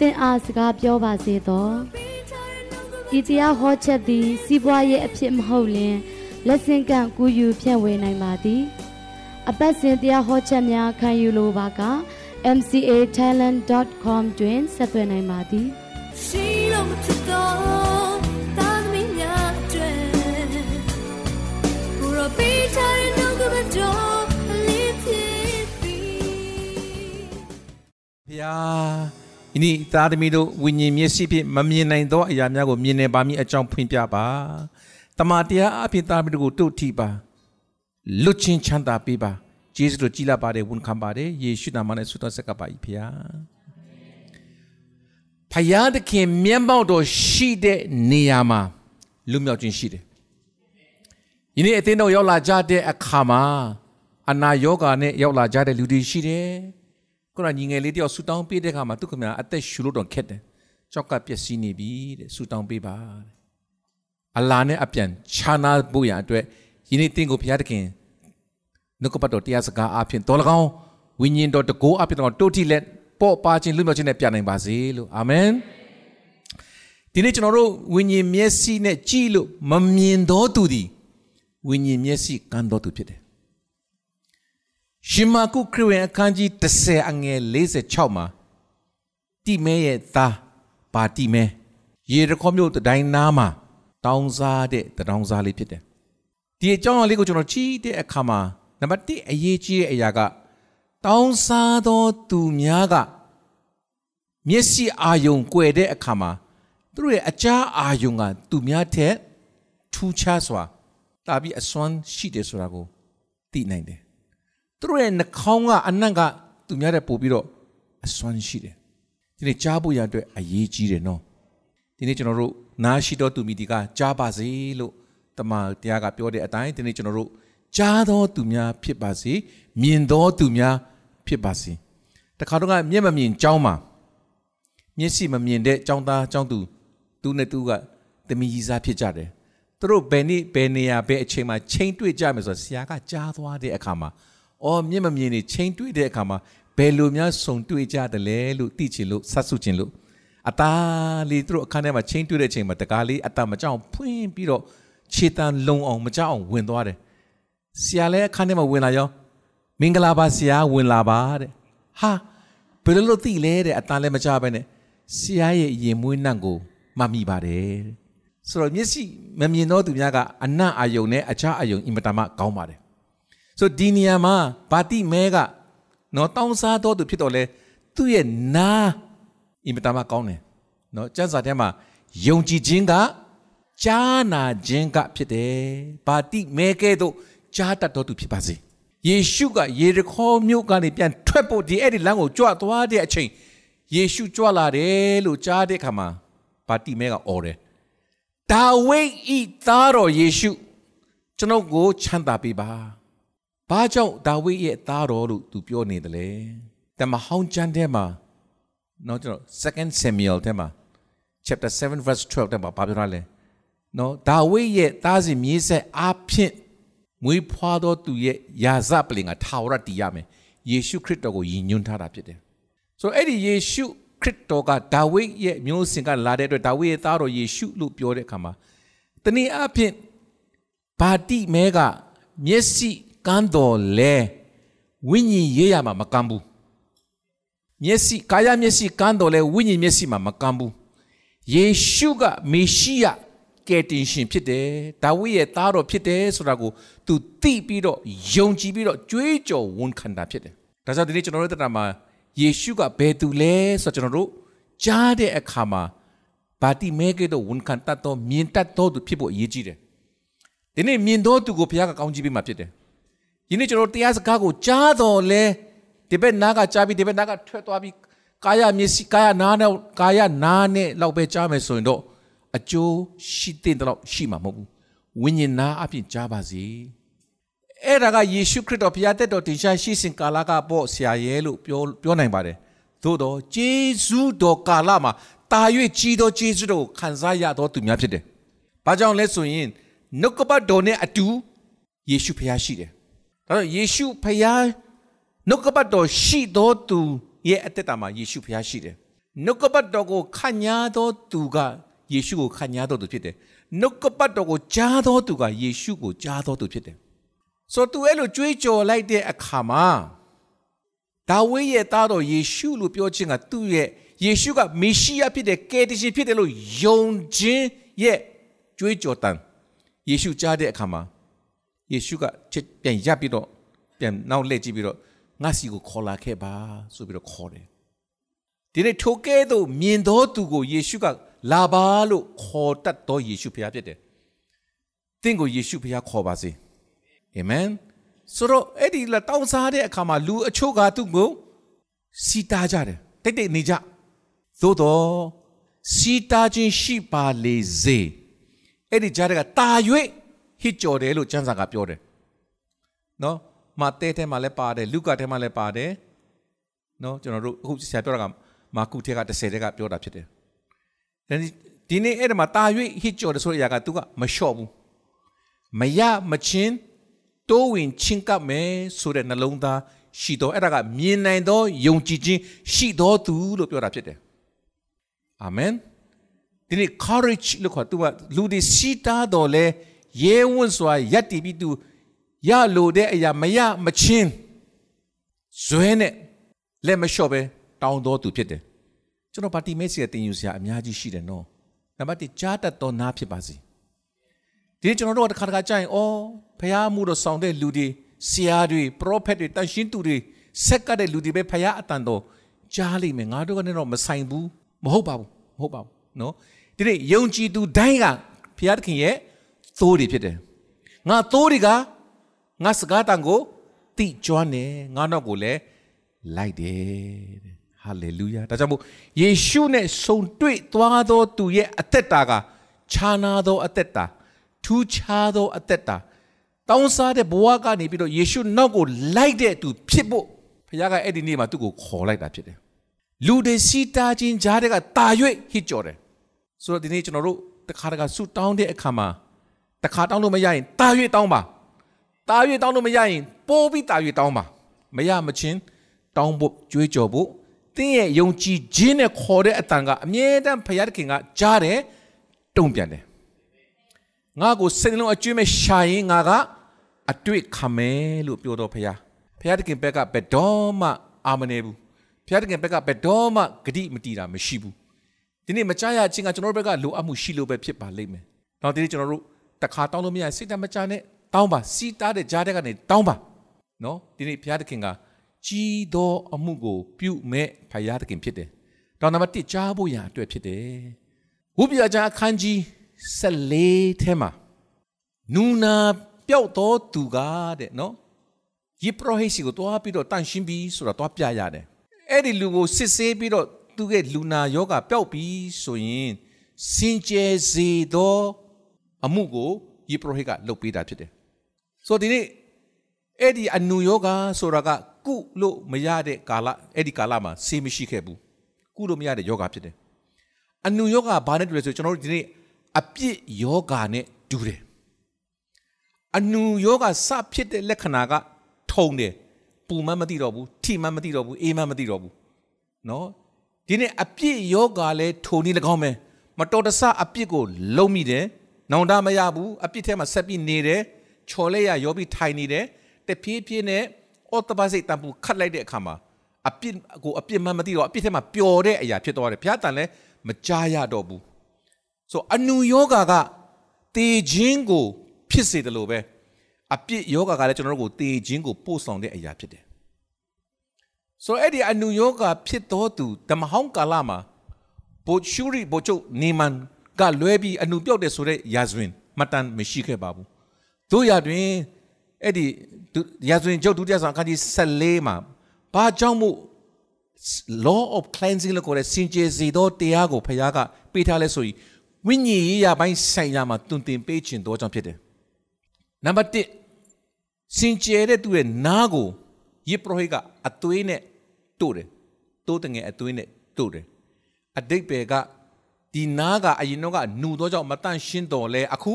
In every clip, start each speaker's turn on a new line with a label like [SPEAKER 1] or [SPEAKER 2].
[SPEAKER 1] သင်အားစကားပြောပါစေသောဤတရားဟောချက်သည် စီးပွားရေးအဖြစ်မဟုတ်လျှင်လက်ဆင့်ကန့်ကူးယူဖြန့်ဝေနိုင်ပါသည် အပတ်စဉ်တရားဟောချက်များခံယူလိုပါက mcatalent.com တွင်ဆက်သွယ်နိုင်ပါသည်
[SPEAKER 2] ရှိလို့မဖြစ်တော့တာသမီးများအတွက်ကိုရောပေးချင်နှုတ်ကပတ်တော်အလေးဖြစ်ပြီး
[SPEAKER 3] ဖျား ဤနေ့သားသမီးတို့ဝိညာဉ်မျက်စိဖြင့်မမြင်နိုင်သောအရာများကိုမြင်နေပါမည်အကြောင်းဖွင့်ပြပါတမန်တရားအဖြစ်သားသမီးတို့ကိုတို့ထိပါလွတ်ချင်းချမ်းသာပေးပါယေရှုတို့ကြည်လာပါတယ်ဝန်ခံပါတယ်ယေရှုနာမနဲ့ဆုတောင်းဆက်ကပ်ပါ၏ဖျားဖျားသခင်မျက်မှောက်တော်ရှိတဲ့နေရာမှာလွတ်မြောက်ခြင်းရှိတယ်ယနေ့အသင်းတော်ရောက်လာကြတဲ့အခါမှာအနာယောဂါနဲ့ရောက်လာကြတဲ့လူတွေရှိတယ် ခုနညီငယ်လေးတယောက်ဆူတောင်းပေးတဲ့ခါမှာသူကမြအသက်ရှူလို့တော့ခက်တယ်ကြောက်ကပျက်စီးနေပြီတဲ့ဆူတောင်းပေးပါတဲ့အလာနဲ့အပြန်ခြာနာဖို့ရန်အတွက်ယနေ့တင်းကိုဘုရားသခင်နှုတ်ကပတ်တော်တရားစကားအဖြစ်တော်၎င်းဝိညာဉ်တော်တကိုးအဖြစ်တော်တိုးတိလက်ပေါ့ပါခြင်းလွတ်မြောက်ခြင်းနဲ့ပြနိုင်ပါစေလို့အာမင်ဒီနေ့ကျွန်တော်တို့ဝိညာဉ်မျက်စိနဲ့ကြည့်လို့မမြင်တော်သူသည်ဝိညာဉ်မျက်စိကန်းတော်သူဖြစ်တယ် ရှင်မာကုခရစ်ဝင်အခန်းကြီး30အငယ်46မှာတိမဲရဲ့သားပါတိမဲရေရခေါမျိုးတတိုင်းနားမှာတောင်းစားတဲ့တတောင်းစားလေးဖြစ်တယ်ဒီအကြောင်းအရာလေးကိုကျွန်တော်ကြည့်တဲ့အခါမှာနံပါတ်1အရေးကြီးတဲ့အရာကတောင်းစားသောသူများကမျက်စိအာယုံကွယ်တဲ့အခါမှာသူတို့ရဲ့အကြားအာယုံကသူများထက်ထူးခြားစွာတာပြီးအစွမ်းရှိတယ်ဆိုတာကိုသိနိုင်တယ် သူတို့ရဲ့နှာခေါင်းကအနံ့ကသူများတဲ့ပို့ပြီးတော့အစွမ်းရှိတယ်ဒီနေ့ကြားဖို့ရအတွက်အရေးကြီးတယ်နော်ဒီနေ့ကျွန်တော်တို့နားရှိတော်သူမိဒီကကြားပါစေလို့တမန်တရားကပြောတဲ့အတိုင်းဒီနေ့ကျွန်တော်တို့ကြားတော်သူများဖြစ်ပါစေမြင်တော်သူများဖြစ်ပါစေတခါတော့ကမျက်မမြင်ကြောင်းမှာမျက်စိမမြင်တဲ့ကြောင်းသားကြောင်းသူသူနဲ့သူကတမီကြီးစားဖြစ်ကြတယ်သူတို့ဘယ်နေ့ဘယ်နေရာဘယ်အချိန်မှာချိန်တွေ့ကြမယ်ဆိုတော့ဆရာကကြားသွားတဲ့အခါမှာ အော်မျက်မမြင်နေချိန်တွေ့တဲ့အခါမှာဘယ်လိုများစုံတွေ့ကြတယ်လဲလို့သိချင်လို့ဆက်စုချင်လို့အသားလေးသူတို့အခန်းထဲမှာချိန်တွေ့တဲ့အချိန်မှာတကားလေးအသားမကြောက်ဖွင့်ပြီးတော့ခြေတန်းလုံအောင်မကြောက်အောင်ဝင်သွားတယ်ဆရာလည်းအခန်းထဲမှာဝင်လာရောမင်္ဂလာပါဆရာဝင်လာပါတဲ့ဟာဘယ်လိုလုပ်သိလဲတဲ့အသားလည်းမကြောက်ပဲနဲ့ဆရာရဲ့ရင်မွေးနှံ့ကိုမှတ်မိပါတယ်တဲ့ဆိုတော့မျက်စိမမြင်တော့သူများကအနံ့အာယုံနဲ့အခြားအာယုံအင်မတန်မှကောင်းပါတယ် ဆိုဒီနေရာမှာဘာတိမဲကနော်တောင်းစားတော်သူဖြစ်တော်လဲသူ့ရဲ့နာအင်မတန်မှကောင်းတယ်နော်ကျမ်းစာထဲမှာယုံကြည်ခြင်းကကြားနာခြင်းကဖြစ်တယ်ဘာတိမဲကဲ့သို့ကြားတတ်တော်သူဖြစ်ပါစေယေရှုကယေရခေါမြို့ကနေပြန်ထွက်ဖို့ဒီအဲ့ဒီလမ်းကိုကြွသွားတဲ့အချိန်ယေရှုကြွလာတယ်လို့ကြားတဲ့အခါမှာဘာတိမဲကအော်တယ်ဒါဝိဒ်ဤသားတော်ယေရှုကျွန်ုပ်ကိုချမ်းသာပေးပါ ဘာကြောင့်ဒါဝိဒ်ရဲ့သားတော်လို့သူပြောနေတယ်လဲတမဟောင်းကျမ်းထဲမှာနော်ကျွန်တော် second Samuel ထဲမှာ chapter 7 verse 12ထဲမှာဘာပြောရလဲနော်ဒါဝိဒ်ရဲ့သားစဉ်မြေးဆက်အားဖြင့်မွေးဖွားသောသူရဲ့ယာဇပလင်ကထာဝရတည်ရမယ်ယေရှုခရစ်တော်ကိုယဉ်ညွန်းထားတာဖြစ်တယ်ဆိုတော့အဲ့ဒီယေရှုခရစ်တော်ကဒါဝိဒ်ရဲ့မျိုးစင်ကလာတဲ့အတွက်ဒါဝိဒ်ရဲ့သားတော်ယေရှုလို့ပြောတဲ့အခါမှာတနည်းအားဖြင့်ဘာတိမဲကမျက်စိ ကန်းတော်လဲဝိညာဉ်ရေးရမှာမကမ်းဘူးမျက်စိကာယမျက်စိကန်းတော်လဲဝိညာဉ်မျက်စိမှာမကမ်းဘူးယေရှုကမေရှိယကယ်တင်ရှင်ဖြစ်တယ်ဒါဝိရဲ့သားတော်ဖြစ်တယ်ဆိုတာကိုသူသိပြီးတော့ယုံကြည်ပြီးတော့ကြွေးကြော်ဝန်ခံတာဖြစ်တယ်ဒါကြောင့်ဒီနေ့ကျွန်တော်တို့တက်တာမှာယေရှုကဘယ်သူလဲဆိုတော့ကျွန်တော်တို့ကြားတဲ့အခါမှာဘာတိမဲကဲ့သို့ဝန်ခံတတ်သောမြင်တတ်သောသူဖြစ်ဖို့အရေးကြီးတယ်ဒီနေ့မြင်တော်သူကိုဘုရားကကောင်းချီးပေးမှာဖြစ်တယ်။ ယနေ့ကျွန်တော်တရားစကားကိုကြားတော်လဲဒီဘက်နားကကြားပြီးဒီဘက်နားကထွက်သွားပြီးကာယမျက်စိကာယနားနဲ့ကာယနားနဲ့လောက်ပဲကြားမယ်ဆိုရင်တော့အကျိုးရှိတဲ့တော့ရှိမှာမဟုတ်ဘူးဝိညာဉ်နာအပြင်ကြားပါစေအဲ့ဒါကယေရှုခရစ်တော်ဘုရားတက်တော်တင်ရှားရှိစဉ်ကာလကပေါ့ဆရာရဲလို့ပြောပြောနိုင်ပါတယ်သို့တော့ဂျေဇုတော်ကာလမှာတာ၍ကြီးသောဂျေဇုတော်ကိုခံစားရသောသူများဖြစ်တယ်။ဘာကြောင့်လဲဆိုရင်နှုတ်ကပတ်တော်နဲ့အတူယေရှုဖျားရှိတယ်။ ဒါတော့ယေရှုဖျားနှုတ်ကပတ်တော်ရှိသောသူရဲ့အသက်တာမှာယေရှုဖျားရှိတယ်။နှုတ်ကပတ်တော်ကိုခံညာသောသူကယေရှုကိုခံညာသောသူဖြစ်တယ်။နှုတ်ကပတ်တော်ကိုကြားသောသူကယေရှုကိုကြားသောသူဖြစ်တယ်။ဆိုတော့သူအဲ့လိုကြွေးကြော်လိုက်တဲ့အခါမှာဒါဝိရဲ့သားတော်ယေရှုလို့ပြောခြင်းကသူ့ရဲ့ယေရှုကမေရှိယဖြစ်တဲ့ကယ်တင်ရှင်ဖြစ်တယ်လို့ယုံခြင်းရဲ့ကြွေးကြော်တန်ယေရှုကြားတဲ့အခါမှာ ယေရှုကချက်ပြန်ရပ်ပြီးတော့ပြန်နောက်လှည့်ကြည့်ပြီးတော့ငါစီကိုခေါ်လာခဲ့ပါဆိုပြီးတော့ခေါ်တယ်ဒီနေ့ထိုကဲ့သို့မြင်သောသူကိုယေရှုကလာပါလို့ခေါ်တတ်သောယေရှုဖခင်ဖြစ်တယ်။သင်ကိုယေရှုဖခင်ခေါ်ပါစေ။အာမင်။ဆိုတော့အဲ့ဒီလာတောင်းစားတဲ့အခါမှာလူအချို့ကသူ့ကိုစီတာကြတယ်။တိတ်တိတ်နေကြ။သို့တော့စီတာခြင်းရှိပါလေစေ။အဲ့ဒီကြားတဲ့ကတာ၍ ဟစ်ကြော်တယ်လို့ကျမ်းစာကပြောတယ်။နော်။မာတဲထဲမှာလည်းပါတယ်လူကာထဲမှာလည်းပါတယ်။နော်ကျွန်တော်တို့အခုဆရာပြောတာကမာကုထဲက30ထဲကပြောတာဖြစ်တယ်။ဒီနေ့အဲ့ဒါမှာတာ၍ဟစ်ကြော်တယ်ဆိုတဲ့အရာကသူကမလျှော့ဘူး။မရမချင်းတိုးဝင်ချင်းကပ်မယ်ဆိုတဲ့နှလုံးသားရှိတော့အဲ့ဒါကမြင်နိုင်သောယုံကြည်ခြင်းရှိတော်သူလို့ပြောတာဖြစ်တယ်အာမင်ဒီနေ့ courage လို့ခေါ်သူကလူတွေစီတာတော်လဲ ရဲဝံ့စွာယက်တီပြီးသူရလို့တဲ့အရာမရမချင်းဇွဲနဲ့လက်မလျှော့ပဲတောင်းတော်သူဖြစ်တယ်ကျွန်တော်ပါတီမဲစီရဲ့တင်ယူစရာအများကြီးရှိတယ်နော်နံပါတ်1ကြားတတ်တော်နာဖြစ်ပါစေဒီကျွန်တော်တို့ကတစ်ခါတစ်ခါကြာရင်အော်ဖះမှုတော့ဆောင်တဲ့လူတွေဆရာတွေပရောဖက်တွေတန်ရှင်းသူတွေဆက်ကတဲ့လူတွေပဲဖះအတန်တော်ကြားလိမ့်မယ်ငါတို့ကနေတော့မဆိုင်ဘူးမဟုတ်ပါဘူးမဟုတ်ပါဘူးနော်ဒီနေ့ယုံကြည်သူတိုင်းကဖះသခင်ရဲ့ သိုးတွေဖြစ်တယ်ငါသိုးတွေကငါစကားတန်ကိုတိကျွမ်းတယ်ငါတော့ကိုလည်းလိုက်တယ်တဲ့ဟာလေလုယာဒါကြောင့်မို့ယေရှုနဲ့ဆုံတွေ့သွားသောသူရဲ့အသက်တာကခြားနာသောအသက်တာထူးခြားသောအသက်တာတောင်းစားတဲ့ဘဝကနေပြီးတော့ယေရှုနောက်ကိုလိုက်တဲ့သူဖြစ်ဖို့ဘုရားကအဲ့ဒီနေ့မှာသူ့ကိုခေါ်လိုက်တာဖြစ်တယ်လူတွေစီတာချင်းကြားတဲ့ကတာ၍ဟစ်ကြော်တယ်ဆိုတော့ဒီနေ့ကျွန်တော်တို့တခါတခါဆူတောင်းတဲ့အခါမှာ တခါတောင်းလို့မရရင်တာ၍တောင်းပါတာ၍တောင်းလို့မရရင်ပိုးပြီးတာ၍တောင်းပါမရမချင်းတောင်းဖို့ကြွေးကြော်ဖို့တင်းရဲ့ယုံကြည်ခြင်းနဲ့ခေါ်တဲ့အတန်ကအမြဲတမ်းဘုရားသခင်ကကြားတယ်တုံ့ပြန်တယ်ငါကိုစိတ်လုံးအကျွေးမဲ့ရှာရင်ငါကအတွေ့ခံမယ်လို့ပြောတော့ဖခင်ဖခင်တခင်ဘက်ကဘယ်တော့မှအာမနေဘူးဖခင်တခင်ဘက်ကဘယ်တော့မှဂတိမတီးတာမရှိဘူးဒီနေ့မကြရချင်းကကျွန်တော်တို့ဘက်ကလိုအပ်မှုရှိလို့ပဲဖြစ်ပါလိမ့်မယ်နောက်ဒီနေ့ကျွန်တော်တို့ တခါတောင်းလို့မရစိတ်တမကြနဲ့တောင်းပါစီတားတဲ့ကြားတဲ့ကနေတောင်းပါနော်ဒီနေ့ဖခင်တခင်ကကြီးသောအမှုကို ပြုမဲ့ဖခင်တခင်ဖြစ်တယ်တောင်းနံပါတ်1ကြားဖို့ရန်အတွက်ဖြစ်တယ်ဝိပယကျမ်းအခန်းကြီး14ထဲမှာနူနာပျောက်တော်သူကတဲ့နော်ယေပရောဟိတ်စီကိုတွားပြီးတော့တန့်ရှင်းပြီးဆိုတော့တွားပြရတယ်အဲ့ဒီလူကိုစစ်ဆေးပြီးတော့သူ့ရဲ့လူနာယောဂပျောက်ပြီးဆိုရင်စင်ကြယ်စေသော အမှုကိုယေပရောဟိတ်ကလုပ်ပေးတာဖြစ်တယ်ဆိုတော့ဒီနေ့အဲ့ဒီအနုယောဂဆိုတာကကုလို့မရတဲ့ကာလအဲ့ဒီကာလမှာဆေးမရှိခဲ့ဘူးကုလို့မရတဲ့ယောဂဖြစ်တယ်အနုယောဂဘာနဲ့တူလဲဆိုကျွန်တော်တို့ဒီနေ့အပြစ်ယောဂနဲ့တူတယ်အနုယောဂစဖြစ်တဲ့လက္ခဏာကထုံတယ်ပူမှမသိတော့ဘူးထိမှမသိတော့ဘူးအေးမှမသိတော့ဘူးနော်ဒီနေ့အပြစ်ယောဂလည်းထုံနေ၎င်းပဲမတော်တဆအပြစ်ကိုလုံးမိတယ် နောင်တမရဘူးအပြစ်ထဲမှာဆက်ပြီးနေတယ်ချော်လဲရရောပြီးထိုင်နေတယ်တဖြည်းဖြည်းနဲ့အော်တပါစိတ်တံပူခတ်လိုက်တဲ့အခါမှာအပြစ်ကိုအပြစ်မှမသိတော့အပြစ်ထဲမှာပျော်တဲ့အရာဖြစ်သွားတယ်ဘုရားတန်လည်းမကြားရတော့ဘူးဆိုအနုယောဂါကတေခြင်းကို ဖြစ်စေတယ်လို့ပဲအပြစ်ယောဂါကလည်းကျွန်တော်တို့ကိုတေခြင်းကိုပို့ဆောင်တဲ့အရာဖြစ်တယ်ဆိုအဲ့ဒီအနုယောဂါဖြစ်တော်သူဓမ္မဟောင်းကာလမှာဘိုရှူရီဘိုချုပ်နေမန် ကလွဲပြီးအနုပြောက်တယ်ဆိုတဲ့ယာဇဝင်မတန်မရှိခဲ့ပါဘူးတို့ရတွင်အဲ့ဒီယာဇဝင်ချုပ်ဒုတိယဆောင်အခန်းကြီး14မှာဘာကြောင့်မို့ law of cleansing လို့ခေါ်တဲ့စင်ကြယ်စေသောတရားကိုဖခင်ကပေးထားလဲဆိုရင်ဝိညာဉ်ရေးရပိုင်းဆိုင်ရာမှာတွင်တင်ပေးခြင်းတော့ကြောင့်ဖြစ်တယ်နံပါတ်1စင်ကြယ်တဲ့သူရဲ့နားကိုယေပရဟိကအသွေးနဲ့တို့တယ်တိုးတငယ်အသွေးနဲ့တို့တယ်အတိတ်ပဲက ဒီနားကအရင်တော့ကနှူတော့ကြောင့်မတန့်ရှင်းတော်လဲအခု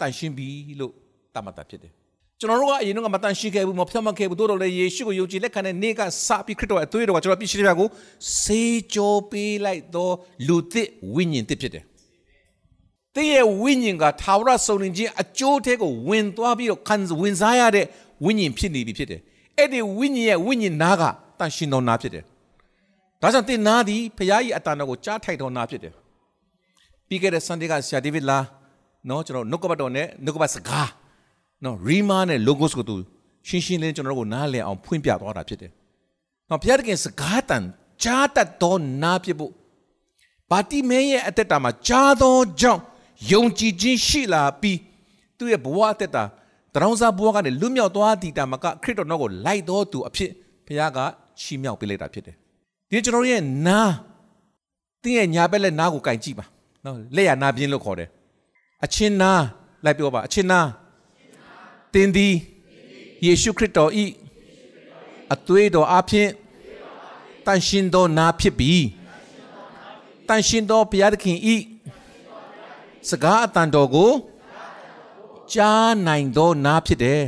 [SPEAKER 3] တန့်ရှင်းပြီလို့တတ်မှတ်တာဖြစ်တယ်ကျွန်တော်တို့ကအရင်တော့မတန်ရှိခဲ့ဘူးမဖြတ်မခဲ့ဘူးတို့တော့လေယေရှုကိုယုံကြည်လက်ခံတဲ့နေ့ကစပြီးခရစ်တော်ရဲ့အသွေးတော်ကကျွန်တော်ပြည့်ရှိတဲ့ဘက်ကိုစေကြောပေးလိုက်သောလူသစ်ဝိညာဉ်သစ်ဖြစ်တယ်။တဲ့ရဲ့ဝိညာဉ်ကထာဝရစုံလင်ခြင်းအကျိုးထဲကိုဝင်သွားပြီးတော့ခံဝင်စားရတဲ့ဝိညာဉ်ဖြစ်နေပြီဖြစ်တယ်။အဲ့ဒီဝိညာဉ်ရဲ့ဝိညာဉ်နာကတန်ရှင်တော်နာဖြစ်တယ်။ဒါကြောင့်တင်နာသည်ဖခင်ကြီးအတန်တော်ကိုကြားထိုက်တော်နာဖြစ်တယ်။ ပြီးခဲ့တဲ့ Sunday ကဆရာဒေးဗစ်လာနော်ကျွန်တော်နှုတ်ကပတ်တော်နဲ့နှုတ်ကပတ်စကားနော်ရီမာနဲ့ logos ကိုသူရှင်းရှင်းလင်းကျွန်တော်တို့ကိုနားလည်အောင်ဖွင့်ပြသွားတာဖြစ်တယ်။နော်ဘုရားတခင်စကားတန်ကြားတတ်သောနာဖြစ်ဖို့ဘာတိမဲရဲ့အသက်တာမှာကြားသောကြောင့်ယုံကြည်ခြင်းရှိလာပြီးသူ့ရဲ့ဘဝအသက်တာတရောင်းစားဘဝကနေလွတ်မြောက်သွားတည်တာမှာကခရစ်တော်တော်ကိုလိုက်တော်သူအဖြစ်ဘုရားကချီးမြှောက်ပေးလိုက်တာဖြစ်တယ်။ဒီကျွန်တော်ရဲ့နာတင်းရဲ့ညာဘက်လက်နာကိုကင်ကြည့်ပါ နော်လက်ရနာပြင်းလို့ခေါ်တယ်။အချင်းနာလိုက်ပြောပါအချင်းနာသင်သည်ယေရှုခရစ်တော်ဤအသွေးတော်အဖျင်တန်ရှင်သောနာဖြစ်ပြီးတန်ရှင်သောဘုရားသခင်ဤစကားအတန်တော်ကိုကြားနိုင်သောနာဖြစ်တယ်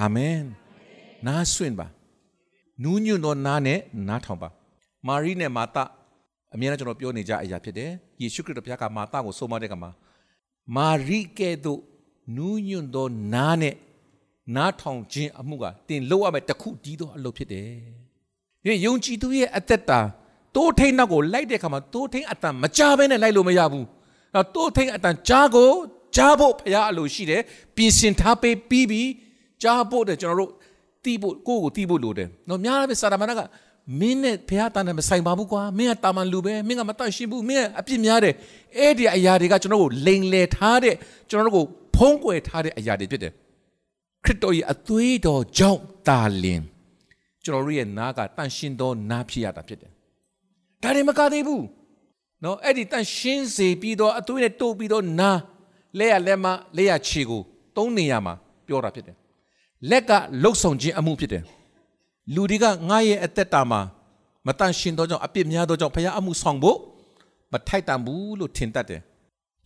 [SPEAKER 3] အာမင်နားဆွင့်ပါနူးညွတ်သောနားနဲ့နားထောင်ပါမာရိနဲ့မာသ အမြဲတမ်းကျွန်တော်ပြောနေကြအရာဖြစ်တယ်ယေရှုခရစ်တော်ဘုရားကမာသကိုဆုံးမတဲ့ကမှာမာရိကဲ့သို့နူးညွတ်သောနားနဲ့နားထောင်ခြင်းအမှုကတင်လောက်ရမယ်တခုတည်းသောအလုပ်ဖြစ်တယ်။ဒီယုံကြည်သူရဲ့အသက်တာတိုးထိန်နောက်ကိုလိုက်တဲ့အခါမှာတိုးထိန်အတန်မကြဘဲနဲ့လိုက်လို့မရဘူး။တော့တိုးထိန်အတန်ကြားကိုကြားဖို့ဖရားအလိုရှိတယ်။ပြင်ဆင်ထားပေးပြီးပြီးကြားဖို့တဲ့ကျွန်တော်တို့တီးဖို့ကိုယ့်ကိုတီးဖို့လိုတယ်။တော့များတယ်စာရမဏက မင်းနဲ့ဖရားတန်တယ်မဆိုင်ပါဘူးကွာမင်းကတာမန်လူပဲမင်းကမတတ်ရှင်းဘူးမင်းကအပြစ်များတယ်အဲ့ဒီအရာတွေကကျွန်တော်တို့လိန်လေထားတဲ့ကျွန်တော်တို့ကိုဖုံးကွယ်ထားတဲ့အရာတွေဖြစ်တယ်ခရစ်တော်ရဲ့အသွေးတော်ကြောင့်တာလင်ကျွန်တော်တို့ရဲ့နားကတန်ရှင်းသောနားဖြစ်ရတာဖြစ်တယ်ဒါတွေမကသေးဘူးနော်အဲ့ဒီတန်ရှင်းစေပြီးတော့အသွေးနဲ့တိုးပြီးတော့နားလက်ရလက်မလက်ရခြေကိုသုံးနေရမှာပြောတာဖြစ်တယ်လက်ကလှုပ်ဆောင်ခြင်းအမှုဖြစ်တယ် လူတွေကငါရဲ့အသက်တာမှာမတန်ရှင်းသောကြောင့်အပြစ်များသောကြောင့်ဖခင်အမှုဆောင်ဖို့မထိုက်တန်ဘူးလို့ထင်တတ်တယ်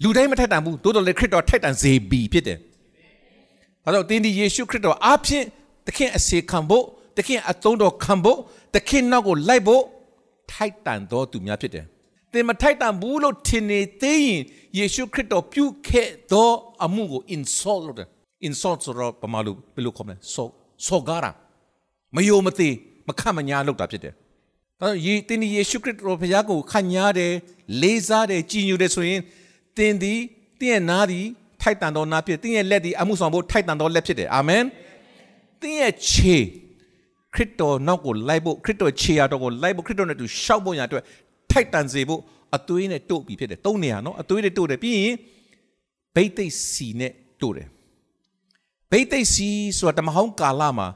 [SPEAKER 3] လူတိုင်းမထိုက်တန်ဘူးတိုးတော်လေခရစ်တော်ထိုက်တန်စေပြီဖြစ်တယ်။ဒါကြောင့်တင်းဒီယေရှုခရစ်တော်အားဖြင့်သခင်အစေခံဖို့သခင်အသုံးတော်ခံဖို့သခင်နောက်ကိုလိုက်ဖို့ထိုက်တန်တော်သူများဖြစ်တယ်။သင်မထိုက်တန်ဘူးလို့ထင်နေသေးရင်ယေရှုခရစ်တော်ပြုခဲ့သောအမှုကို insult လုပ်တယ်။ insult ဆိုတော့ပမာလို့ဘယ်လိုခေါ်မလဲ။ so so ကားတာ မယုံမသိမခန့်မညာလုပ်တာဖြစ်တယ်။ဒါကြောင့်ယေတင်းဒီယေရှုခရစ်တော်ဘုရားကိုခန့်ညာတယ်လေးစားတယ်ကြည်ညိုတယ်ဆိုရင်တင်သည်တင်းရဲ့နားသည်ထိုက်တန်သောနားဖြစ်တင်းရဲ့လက်သည်အမှုဆောင်ဖို့ထိုက်တန်သောလက်ဖြစ်တယ်အာမင်တင်းရဲ့ခြေခရစ်တော်နောက်ကိုလိုက်ဖို့ခရစ်တော်ခြေရတော်ကိုလိုက်ဖို့ခရစ်တော်နဲ့တူရှောက်ဖို့ရအတွက်ထိုက်တန်စေဖို့အသွေးနဲ့တို့ပြီးဖြစ်တယ်သုံးနေရနော်အသွေးနဲ့တို့တယ်ပြီးရင်ဘိတ်သိက်စီနဲ့တို့တယ်ဘိတ်သိက်စီဆိုတာတမဟောင်းကာလမှာ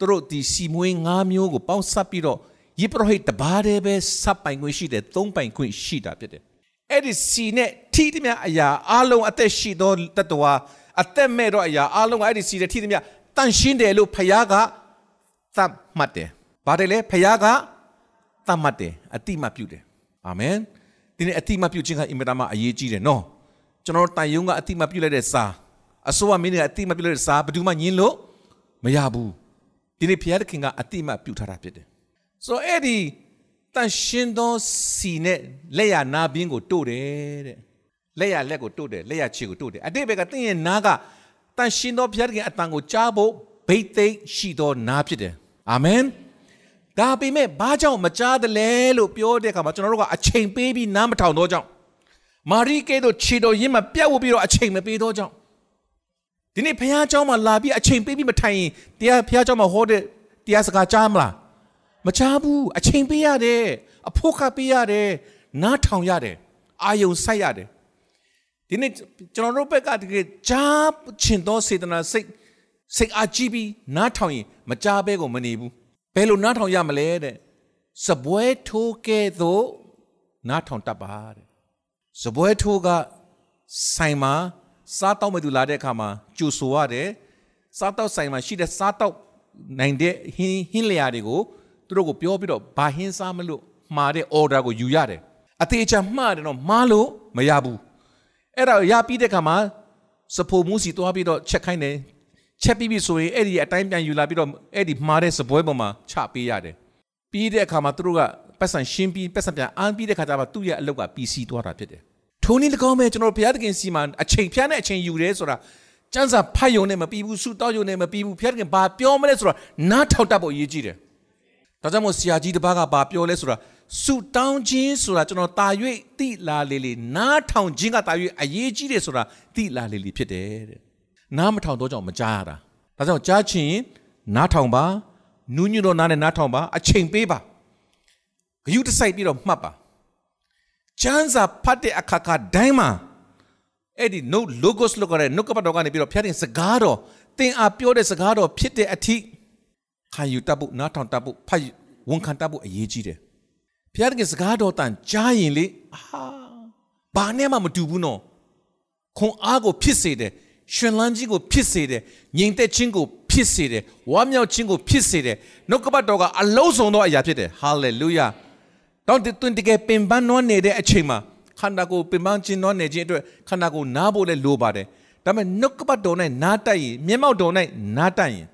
[SPEAKER 3] သူတို့ဒီစီမွေး၅မျိုးကိုပေါင်းစပ်ပြီးတော့ယေဘရဟိတ်တပါးတည်းပဲစပ်ပိုင်ခွင့်ရှိတယ်သုံးပိုင်ခွင့်ရှိတာဖြစ်တယ်အဲ့ဒီစီနဲ့ထိသမျှအရာအလုံးအသက်ရှိသောတတဝါအသက်မဲ့တော့အရာအလုံးအဲ့ဒီစီနဲ့ထိသမျှတန်ရှင်းတယ်လို့ဖခင်ကသတ်မှတ်တယ်။ဘာတယ်လဲဖခင်ကသတ်မှတ်တယ်အတိမပြုတယ်။အာမင်။ဒီနေ့အတိမပြုခြင်းကအင်မတန်မှအရေးကြီးတယ်နော်။ကျွန်တော်တိုင်ယုံကအတိမပြုလိုက်တဲ့စာအစိုးရမင်းတွေကအတိမပြုလိုက်တဲ့စာဘယ်သူမှညင်းလို့မရဘူး။ ဒီနေ့ဖခင်ကအတိမပြုထားတာဖြစ်တယ်။ဆိုအဲ့ဒီတန်ရှင်သောစီနဲ့လက်ရနာဘင်းကိုတို့တယ်တဲ့လက်ရလက်ကိုတို့တယ်လက်ရခြေကိုတို့တယ်အတိတ်ဘက်ကတင့်ရဲ့နာကတန်ရှင်သောဘုရားခင်အတန်ကိုကြားဖို့ဘိတ်သိက်ရှိသောနာဖြစ်တယ်အာမင်ဒါပေမဲ့ဘာကြောင့်မကြားတယ်လဲလို့ပြောတဲ့အခါမှာကျွန်တော်တို့ကအချိန်ပေးပြီးနားမထောင်တော့ကြောင့်မာရိကဲတို့ခြေတော်ရင်းမှာပြတ်ဝပြီးတော့အချိန်မပေးတော့ကြောင့် ဒီနေ့ဘုရားเจ้าမှာလာပြီးအချိန်ပေးပြီးမထိုင်ရင်တရားဘုရားเจ้าမှာဟောတဲ့တရားစကားကြားမလားမချဘူးအချိန်ပေးရတယ်အဖို့ခပေးရတယ်နားထောင်ရတယ်အာယုံစိုက်ရတယ်ဒီနေ့ကျွန်တော်တို့ဘက်ကတကယ်ကြားချင်သောစေတနာစိတ်စိတ်အားကြီးပြီးနားထောင်ရင်မကြားဘဲကိုမနေဘူး ဘယ်လိုနားထောင်ရမလဲတဲ့စပွဲထိုးကဲ့သို့နားထောင်တတ်ပါတဲ့စပွဲထိုးကဆိုင်မှာ စားတော့မဲ့သူလာတဲ့အခါမှာကြိုဆိုရတယ်စားတော့ဆိုင်မှာရှိတဲ့စားတော့နိုင်တဲ့ဟင်းဟင်းလျာတွေကိုသူတို့ကိုပြောပြီးတော့ဘာဟင်းစားမလို့မှားတဲ့ order ကိုယူရတယ်အသေးချာမှားတယ်တော့မှားလို့မရဘူးအဲ့ဒါရပြီးတဲ့အခါမှာစဖိုမှုစီသွားပြီးတော့ချက်ခိုင်းတယ်ချက်ပြီးပြီဆိုရင်အဲ့ဒီအတိုင်းပြန်ယူလာပြီးတော့အဲ့ဒီမှားတဲ့စပွဲပေါ်မှာချပေးရတယ်ပြီးတဲ့အခါမှာသူတို့ကပတ်စံရှင်းပြီးပတ်စံပြန်အားပြီးတဲ့အခါကျမှသူ့ရဲ့အလုပ်က PC သွားတာဖြစ်တယ် ထိုနည်း၎င်းပဲကျွန်တော်ဘုရားသခင်စီမှာအချိန်ဖြတ်တဲ့အချိန်ယူတယ်ဆိုတာစံစာဖတ်ယုံနဲ့မပြီးဘူးဆုတောင်းယုံနဲ့မပြီးဘူးဘုရားသခင်ဘာပြောမလဲဆိုတာနားထောင်တတ်ဖို့အရေးကြီးတယ်ဒါကြောင့်မို့ဆရာကြီးတစ်ပါးကဘာပြောလဲဆိုတာဆုတောင်းခြင်းဆိုတာကျွန်တော်တာ၍တိလာလေလေနားထောင်ခြင်းကတာ၍အရေးကြီးတယ်ဆိုတာတိလာလေလေဖြစ်တယ်တဲ့နားမထောင်တော့ကြောင့်မကြားရတာဒါကြောင့်ကြားချင်နားထောင်ပါနူးညွတ်တော့နားနဲ့နားထောင်ပါအချိန်ပေးပါဂယုတစိုက်ပြီးတော့မှတ်ပါ ကျမ်းစာဖတ်တဲ့အခါခါတိုင်းမှာအဲ့ဒီ no logos လို့ခေါ်တဲ့ no ကပတ်တော်ကနေပြီးတော့ဖျက်တဲ့စကားတော်သင်အားပြောတဲ့စကားတော်ဖြစ်တဲ့အထိခံယူတတ်ဖို့နားထောင်တတ်ဖို့ဖတ်ဝန်ခံတတ်ဖို့အရေးကြီးတယ်ဖျက်တဲ့စကားတော်တန်ကြားရင်လေအာဘာနဲ့မှမတူဘူးနော်ခွန်အားကိုဖြစ်စေတယ်ရှင်လန်းကြီးကိုဖြစ်စေတယ်ငြိမ်သက်ခြင်းကိုဖြစ်စေတယ်ဝမ်းမြောက်ခြင်းကိုဖြစ်စေတယ်နှုတ်ကပတ်တော်ကအလုံးစုံသောအရာဖြစ်တယ်ဟာလေလုယာ တော့တွင်တကယ်ပင်ပန်းနွမ်းနေတဲ့အချိန်မှာခန္ဓာကိုယ်ပင်ပန်းခြင်းနွမ်းနေခြင်းအတွက်ခန္ဓာကိုယ်နားဖို့လည်းလိုပါတယ်ဒါပေမဲ့နှုတ်ကပတ်တော်နဲ့နားတိုက်ရင်မျက်မှောက်တော်နဲ့နားတိုက်ရင်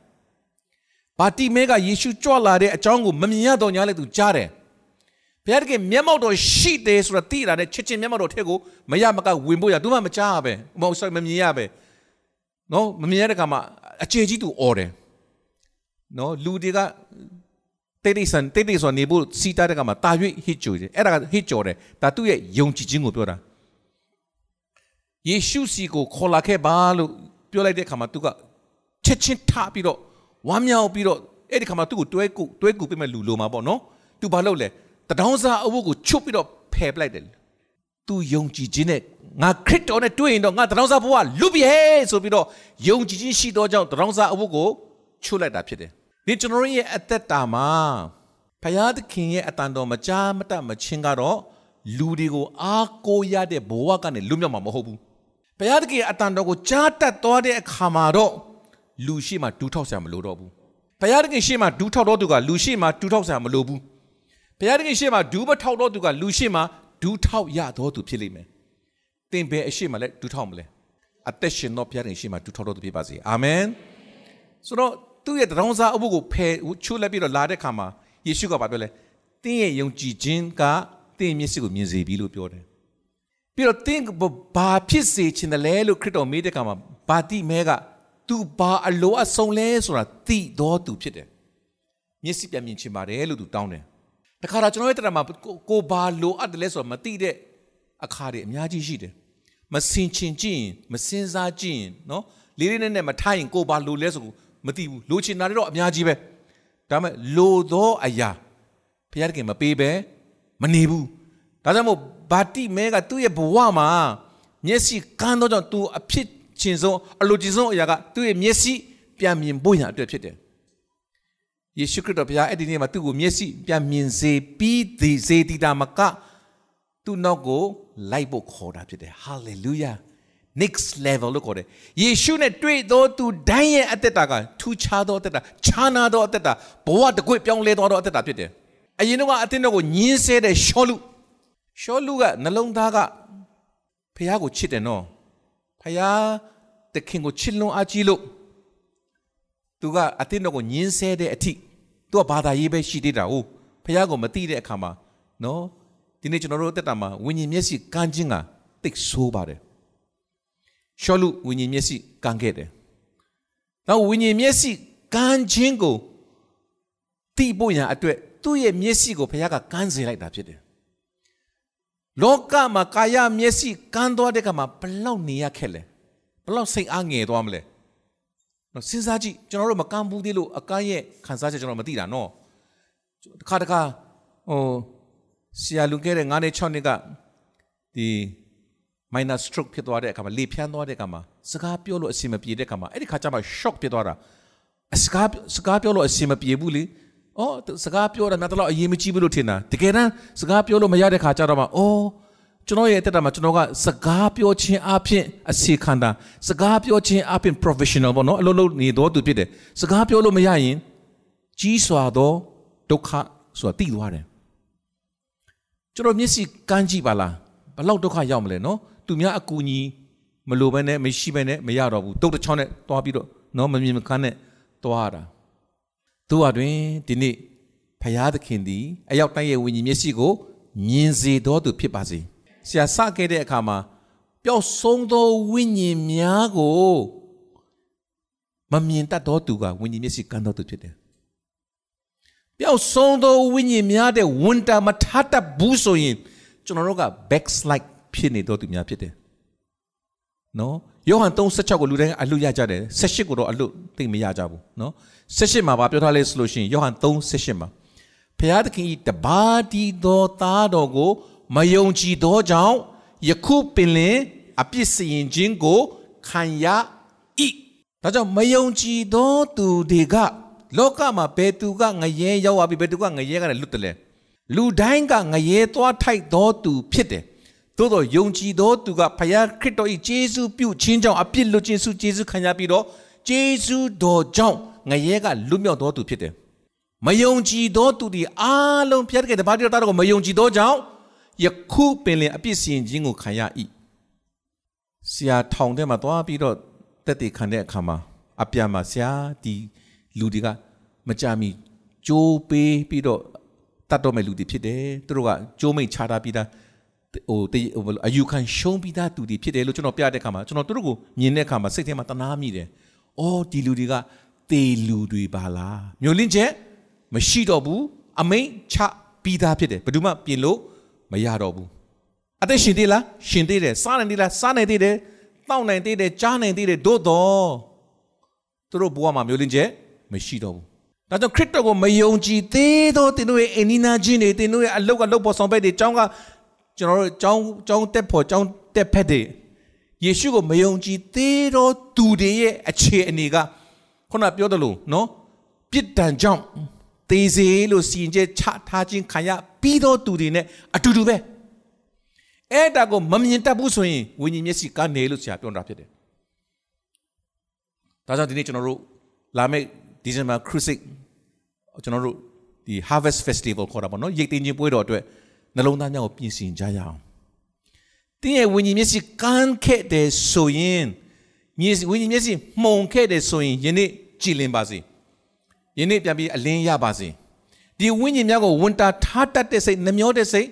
[SPEAKER 3] ဘာတိမဲကယေရှုကြွလာတဲ့အကြောင်းကိုမမြင်ရတော့ညာလေသူကြားတယ်ဘုရားတကယ်မျက်မှောက်တော်ရှိတယ်ဆိုတာသိတာနဲ့ချစ်ချင်းမျက်မှောက်တော်ထက်ကိုမရမကဝင်ဖို့ရသူမှမကြားပဲမဟုတ်ဆိုမမြင်ရပဲနော်မမြင်ရတဲ့ခါမှာအခြေကြီးသူអော်တယ်နော်လူတွေက တိတ်တိတ်ဆန်တိတ်တိတ်ဆိုနေဖို့စီတာတဲ့ကမှာတာ၍ဟစ်ကြိုတယ်အဲ့ဒါကဟစ်ကြော်တယ်ဒါသူ့ရဲ့ယုံကြည်ခြင်းကိုပြောတာယေရှုစီကိုခေါ်လာခဲ့ပါလို့ပြောလိုက်တဲ့ခါမှာသူကချက်ချင်းထပြီးတော့ဝမ်းမြောက်ပြီးတော့အဲ့ဒီခါမှာသူ့ကိုတွဲကူတွဲကူပြမဲ့လူလိုမှာပေါ့နော်သူဘာလုပ်လဲတဒေါင်းစားအဝတ်ကိုချွတ်ပြီးတော့ဖယ်ပလိုက်တယ်သူယုံကြည်ခြင်းနဲ့ငါခရစ်တော်နဲ့တွေ့ရင်တော့ငါတဒေါင်းစားဘဝလွတ်ပြီဟဲ့ဆိုပြီးတော့ယုံကြည်ခြင်းရှိသောကြောင့်တဒေါင်းစားအဝတ်ကိုချွတ်လိုက်တာဖြစ်တယ် ဒီကျွန်တော်ရဲ့အသက်တာမှာဖယားသခင်ရဲ့အတန်တော်မကြားမတတ်မချင်းကတော့လူတွေကိုအားကိုးရတဲ့ဘဝကနေလွတ်မြောက်မှာမဟုတ်ဘူးဖယားသခင်ရဲ့အတန်တော်ကိုကြားတတ်သွားတဲ့အခါမှာတော့လူရှိမှဒူးထောက်ဆရာမလိုတော့ဘူးဖယားသခင်ရှိမှဒူးထောက်တော့သူကလူရှိမှဒူးထောက်ဆရာမလိုဘူးဖယားသခင်ရှိမှဒူးမထောက်တော့သူကလူရှိမှဒူးထောက်ရတော့သူဖြစ်လိမ့်မယ်သင်ဘယ်အရှိမှလဲဒူးထောက်မလဲအသက်ရှင်တော့ဖယားသခင်ရှိမှဒူးထောက်တော့သူဖြစ်ပါစေအာမင်ဆိုတော့ သူ့ရဲ့တရောင်းစားအုပ်ကိုဖယ်ချိုးလက်ပြီးတော့လာတဲ့ခါမှာယေရှုကပြောလဲတင်းရဲ့ယုံကြည်ခြင်းကတင်းမျက်စိကိုမြင်စေပြီလို့ပြောတယ်ပြီးတော့တင်းဘာဖြစ်စေချင်တယ်လဲလို့ခရစ်တော်မေးတဲ့ခါမှာဘာတိမဲကသူဘာအလိုအဆုံလဲဆိုတာသိတော်သူဖြစ်တယ်မျက်စိပြန်မြင်ချင်ပါတယ်လို့သူတောင်းတယ်တခါတော့ကျွန်တော်ရဲ့တရားမှာကိုဘာလိုအပ်တယ်လဲဆိုတော့မသိတဲ့အခါတွေအများကြီးရှိတယ်မစင်ချင်ကြည့်ရင်မစင်စားကြည့်ရင်နော်လေးလေးနက်နက်မထားရင်ကိုဘာလိုလဲဆို မသိဘူးလိုချင်တာတွေတော့အများကြီးပဲဒါပေမဲ့လိုသောအရာဘုရားခင်မပေးပဲမနေဘူးဒါကြောင့်မို့ဘာတိမဲကသူ့ရဲ့ဘဝမှာမျက်စိကန်းတော့ကြောင့်သူအဖြစ်ချင်းဆုံးအလိုချင်ဆုံးအရာကသူ့ရဲ့မျက်စိပြန်မြင်ဖို့ရအတွက်ဖြစ်တယ်ယေရှုခရစ်တော်ဘုရားအဲ့ဒီနေ့မှာသူ့ကိုမျက်စိပြန်မြင်စေပြီးဒီစေတီတာမကသူ့နောက်ကိုလိုက်ဖို့ခေါ်တာဖြစ်တယ် hallelujah next level လို့ခေါ်တယ်ယေရှုနဲ့တွေ့သောသူတိုင်းရဲ့အသက်တာကထူခြားသောအသက်တာခြားနာသောအသက်တာဘဝတကွေ့ပြောင်းလဲသွားသောအသက်တာဖြစ်တယ်အရင်တော့အသင်းတော်ကိုညင်းဆဲတဲ့ရှောလူရှောလူကနှလုံးသားကဖះကိုချစ်တယ်နော်ဖះတခင်ကိုချစ်လွန်အားကြီးလို့သူကအသင်းတော်ကိုညင်းဆဲတဲ့အထိသူကဘာသာရေးပဲရှိသေးတာဟုတ်ဖះကိုမသိတဲ့အခါမှာနော်ဒီနေ့ကျွန်တော်တို့အသက်တာမှာဝိညာဉ်မျက်စိကန်းခြင်းကတိတ်ဆိုးပါတယ် ရှောလူဝိညာဉ်မျက်စိကန်းခဲ့တယ်။နောက်ဝိညာဉ်မျက်စိကန်းခြင်းကိုတိဖို့ရန်အတွက်သူ့ရဲ့မျက်စိကိုဘုရားကကန်းစေလိုက်တာဖြစ်တယ်။လောကမှာကာယမျက်စိကန်းသွားတဲ့ကမှာဘလောက်နေရခက်လဲ။ဘလောက်စိတ်အားငယ်သွားမလဲ။နော်စဉ်းစားကြည့်ကျွန်တော်တို့မကန်းဘူးသေးလို့အကန်းရဲ့ခံစားချက်ကျွန်တော်မသိတာနော်။တစ်ခါတစ်ခါဟိုဆရာလူခဲ့တဲ့9နှစ်6နှစ်ကဒီ minor stroke ဖြစ်သွားတဲ့အခါမှာလေဖြန်းသွားတဲ့အခါမှာစကားပြောလို့အဆင်မပြေတဲ့အခါမှာအဲ့ဒီခါကျမှ shock ဖြစ်သွားတာအစကားစကားပြောလို့အဆင်မပြေဘူးလေအော်စကားပြောတာများတော့အရေးမကြီးဘူးလို့ထင်တာတကယ်တမ်းစကားပြောလို့မရတဲ့ခါကျတော့မှအော်ကျွန်တော်ရဲ့တက်တာမှာကျွန်တော်ကစကားပြောခြင်းအပြင်အစီခံတာစကားပြောခြင်းအပြင် professional ပေါ့နော်အလုပ်လုပ်နေတော့သူဖြစ်တယ်စကားပြောလို့မရရင်ကြီးစွာသောဒုက္ခဆိုတာတည်သွားတယ်ကျွန်တော်မျက်စိကန်းကြည့်ပါလားဘလောက်ဒုက္ခရောက်မလဲနော် သူများအကူကြီးမလိုဘဲနဲ့မရှိဘဲနဲ့မရတော့ဘူးတုတ်တစ်ချောင်းနဲ့တွားပြီးတော့နော်မမြင်မခန်းနဲ့တွားတာသူအတွင်ဒီနေ့ဖရာသခင်သည်အရောက်တိုင်းရဲ့ဝိညာဉ်မျက်စိကိုမြင်စေတော်သူဖြစ်ပါစေဆရာစခဲ့တဲ့အခါမှာပျောက်ဆုံးသောဝိညာဉ်များကိုမမြင်တတ်တော်သူကဝိညာဉ်မျက်စိကန်းတော်သူဖြစ်တယ်ပျောက်ဆုံးသောဝိညာဉ်များတဲ့ဝန်တာမထတတ်ဘူးဆိုရင်ကျွန်တော်တို့က backslide ဖြစ်နေတော်သူများဖြစ်တယ်နော်ယောဟန်3:16ကိုလူတိုင်းအလွတ်ရကြတယ်18ကိုတော့အလွတ်သိမရကြဘူးနော်18မှာဗာပြောထားလဲဆိုလို့ရှိရင်ယောဟန်3:18မှာဖျားသခင်ဤတပါးတီသောသားတော်ကိုမယုံကြည်သောကြောင့်ယခုပင်လင်အပြစ်စီရင်ခြင်းကိုခံရ၏ဒါကြောင့်မယုံကြည်သောသူတွေကလောကမှာဘယ်သူကငရဲရောက်သွားပြီဘယ်သူကငရဲကလည်းလွတ်တယ်လဲလူတိုင်းကငရဲသွားထိုက်သောသူဖြစ်တယ် သို့သောယုံကြည်သောသူကဖခင်ခရစ်တော်၏ယေရှုပြုခြင်းကြောင့်အပြစ်လွတ်ခြင်းစုယေရှုခံရပြီးတော့ယေရှုတော်ကြောင့်ငရဲကလွတ်မြောက်သောသူဖြစ်တယ်မယုံကြည်သောသူဒီအားလုံးဖျက်တဲ့တပါးတော်တော်ကိုမယုံကြည်သောကြောင့်ယခုပင်လင်အပြစ်စီရင်ခြင်းကိုခံရ၏ဆရာထောင်ထဲမှာသွားပြီးတော့တက်တည်ခံတဲ့အခါမှာအပြန်မှာဆရာဒီလူတွေကမကြမီကြိုးပေးပြီးတော့တတ်တော့မဲ့လူတွေဖြစ်တယ်သူတို့ကကြိုးမိတ်ချတာပြီးသား ဟိုအယူခံရှုံးပြီးသားသူတွေဖြစ်တယ်လို့ကျွန်တော်ပြတဲ့အခါမှာကျွန်တော်တို့ကိုမြင်တဲ့အခါမှာစိတ်ထဲမှာတနာမိတယ်။အော်ဒီလူတွေကတေလူတွေပါလား။မျိုးလင်းချက်မရှိတော့ဘူးအမိန်ချပြီးသားဖြစ်တယ်ဘယ်သူမှပြင်လို့မရတော့ဘူး။အသက်ရှင်သေးလားရှင်သေးတယ်စားနိုင်သေးလားစားနိုင်သေးတယ်တောက်နိုင်သေးတယ်ကြားနိုင်သေးတယ်သို့တော့သူတို့ဘဝမှာမျိုးလင်းချက်မရှိတော့ဘူး။ဒါကြောင့်ခရစ်တော်ကိုမယုံကြည်သေးသောတင်တို့ရဲ့အနိနာချင်းတွေတင်တို့ရဲ့အလုတ်ကလုတ်ပေါ်ဆောင်ဘက်တွေအကြောင်းက ကျွန်တော်တို့အကြောင်းအကြောင်းတက်ဖို့အကြောင်းတက်ဖက်တွေယေရှုကိုမယုံကြည်သေးတော့သူတွေရဲ့အခြေအနေကခုနပြောတယ်လို့နော်ပြစ်ဒဏ်ကြောင့်သေစေလို့စီရင်ချက်ချထားခြင်းခံရပြီးတော့သူတွေနဲ့အတူတူပဲအဲ့ဒါကိုမမြင်တတ်ဘူးဆိုရင်ဝိညာဉ်မျက်စိကနေလို့ဆရာပြောတာဖြစ်တယ်ဒါကြောင့်ဒီနေ့ကျွန်တော်တို့လာမယ့်ဒီဇင်ဘာခရစ်စစ်ကျွန်တော်တို့ဒီ Harvest Festival ခေါ်တာပေါ့နော်ရိတ်သိမ်းခြင်းပွဲတော်အတွက် နှလုံးသားများကိုပြင်ဆင်ကြရအောင်တင်းရဲ့ဝိညာဉ်မျက်စိကန်းခဲ့တယ်ဆိုရင်မျက်စိဝိညာဉ်မျက်စိမှုန်ခဲ့တယ်ဆိုရင်ယနေ့ကြည်လင်ပါစေယနေ့ပြန်ပြီးအလင်းရပါစေဒီဝိညာဉ်များကိုဝန်တာထားတတ်တဲ့စိတ်နှမျောတဲ့စိတ်